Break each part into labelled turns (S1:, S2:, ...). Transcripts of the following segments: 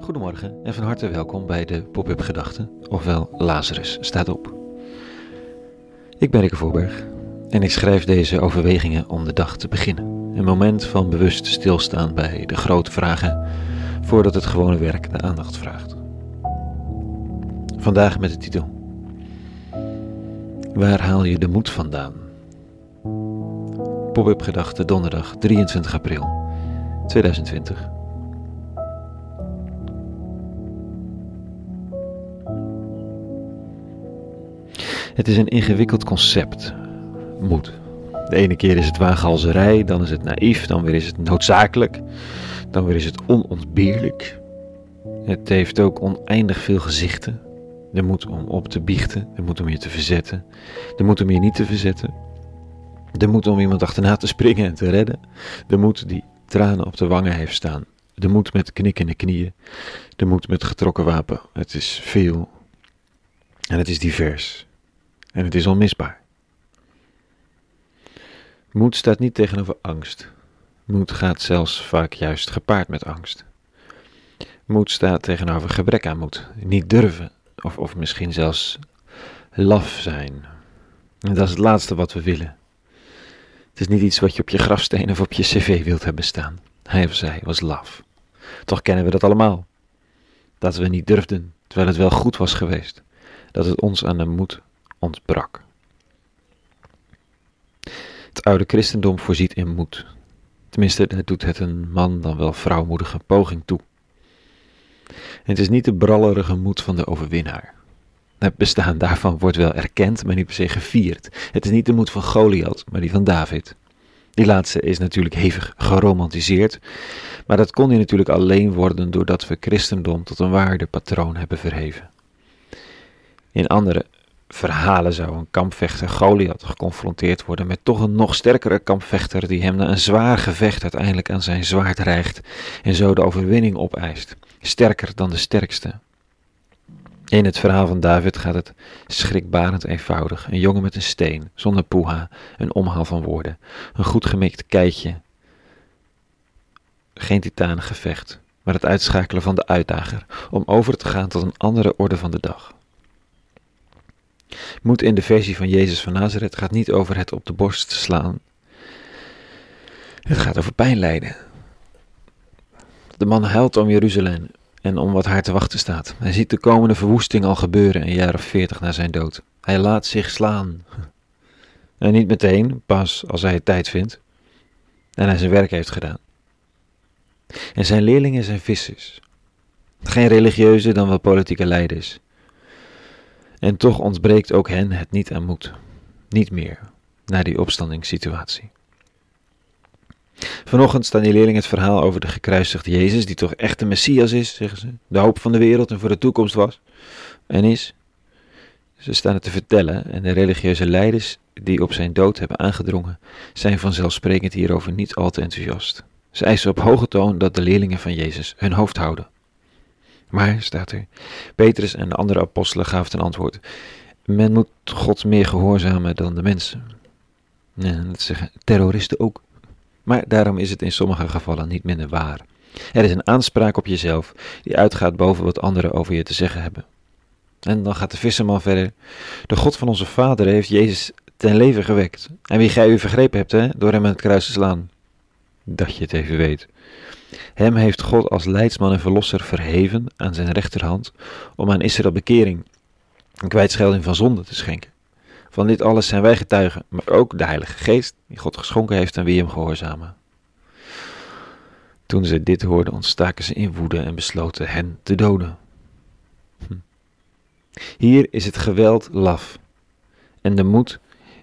S1: Goedemorgen en van harte welkom bij de Pop-up Gedachten, ofwel Lazarus staat op. Ik ben Rikke Voorberg en ik schrijf deze overwegingen om de dag te beginnen. Een moment van bewust stilstaan bij de grote vragen voordat het gewone werk de aandacht vraagt. Vandaag met de titel Waar haal je de moed vandaan? Pop-up Gedachten donderdag 23 april 2020. Het is een ingewikkeld concept, moed. De ene keer is het waaghalzerij, dan is het naïef, dan weer is het noodzakelijk, dan weer is het onontbeerlijk. Het heeft ook oneindig veel gezichten. De moed om op te biechten, de moed om je te verzetten, de moed om je niet te verzetten, de moed om iemand achterna te springen en te redden, de moed die tranen op de wangen heeft staan, de moed met knikkende knieën, de moed met getrokken wapen. Het is veel en het is divers. En het is onmisbaar. Moed staat niet tegenover angst. Moed gaat zelfs vaak juist gepaard met angst. Moed staat tegenover gebrek aan moed. Niet durven, of, of misschien zelfs laf zijn. En dat is het laatste wat we willen. Het is niet iets wat je op je grafsteen of op je cv wilt hebben staan. Hij of zij was laf. Toch kennen we dat allemaal. Dat we niet durfden, terwijl het wel goed was geweest. Dat het ons aan de moed ontbrak. Het oude christendom voorziet in moed. Tenminste, het doet het een man dan wel vrouwmoedige poging toe. het is niet de brallerige moed van de overwinnaar. Het bestaan daarvan wordt wel erkend, maar niet per se gevierd. Het is niet de moed van Goliath, maar die van David. Die laatste is natuurlijk hevig geromantiseerd, maar dat kon hij natuurlijk alleen worden doordat we christendom tot een waardepatroon hebben verheven. In andere verhalen zou een kampvechter Goliath geconfronteerd worden met toch een nog sterkere kampvechter die hem na een zwaar gevecht uiteindelijk aan zijn zwaard rijgt en zo de overwinning opeist, sterker dan de sterkste. In het verhaal van David gaat het schrikbarend eenvoudig. Een jongen met een steen, zonder poeha, een omhaal van woorden, een goed gemikt keitje. Geen titanengevecht, maar het uitschakelen van de uitdager om over te gaan tot een andere orde van de dag. Moed in de versie van Jezus van Nazareth gaat niet over het op de borst slaan. Het gaat over pijn lijden. De man huilt om Jeruzalem en om wat haar te wachten staat. Hij ziet de komende verwoesting al gebeuren een jaar of veertig na zijn dood. Hij laat zich slaan. En niet meteen, pas als hij het tijd vindt. En hij zijn werk heeft gedaan. En zijn leerlingen zijn vissers. Geen religieuze dan wel politieke leiders. En toch ontbreekt ook hen het niet aan moed. Niet meer, na die opstandingssituatie. Vanochtend staan die leerlingen het verhaal over de gekruisigde Jezus, die toch echt de Messias is, zeggen ze. De hoop van de wereld en voor de toekomst was. En is. Ze staan het te vertellen en de religieuze leiders die op zijn dood hebben aangedrongen, zijn vanzelfsprekend hierover niet al te enthousiast. Ze eisen op hoge toon dat de leerlingen van Jezus hun hoofd houden. Maar, staat er, Petrus en de andere apostelen gaven ten antwoord, men moet God meer gehoorzamen dan de mensen. En dat zeggen terroristen ook. Maar daarom is het in sommige gevallen niet minder waar. Er is een aanspraak op jezelf die uitgaat boven wat anderen over je te zeggen hebben. En dan gaat de visserman verder. De God van onze vader heeft Jezus ten leven gewekt. En wie gij u vergrepen hebt, hè, door hem aan het kruis te slaan. Dat je het even weet. Hem heeft God als leidsman en verlosser verheven aan zijn rechterhand om aan Israël bekering en kwijtschelding van zonde te schenken. Van dit alles zijn wij getuigen, maar ook de Heilige Geest die God geschonken heeft aan wie hem gehoorzamen. Toen ze dit hoorden, ontstaken ze in woede en besloten hen te doden. Hm. Hier is het geweld laf en de moed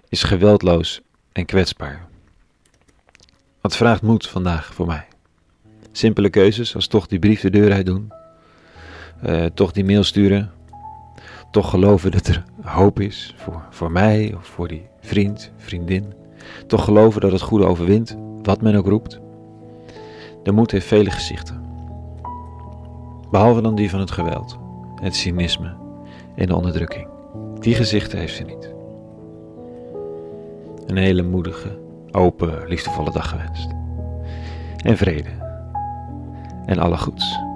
S1: is geweldloos en kwetsbaar. Wat vraagt moed vandaag voor mij? Simpele keuzes, als toch die brief de deur uit doen. Uh, toch die mail sturen. Toch geloven dat er hoop is voor, voor mij of voor die vriend, vriendin. Toch geloven dat het goede overwint, wat men ook roept. De moed heeft vele gezichten. Behalve dan die van het geweld, het cynisme en de onderdrukking. Die gezichten heeft ze niet. Een hele moedige, open, liefdevolle dag gewenst. En vrede en alle goeds.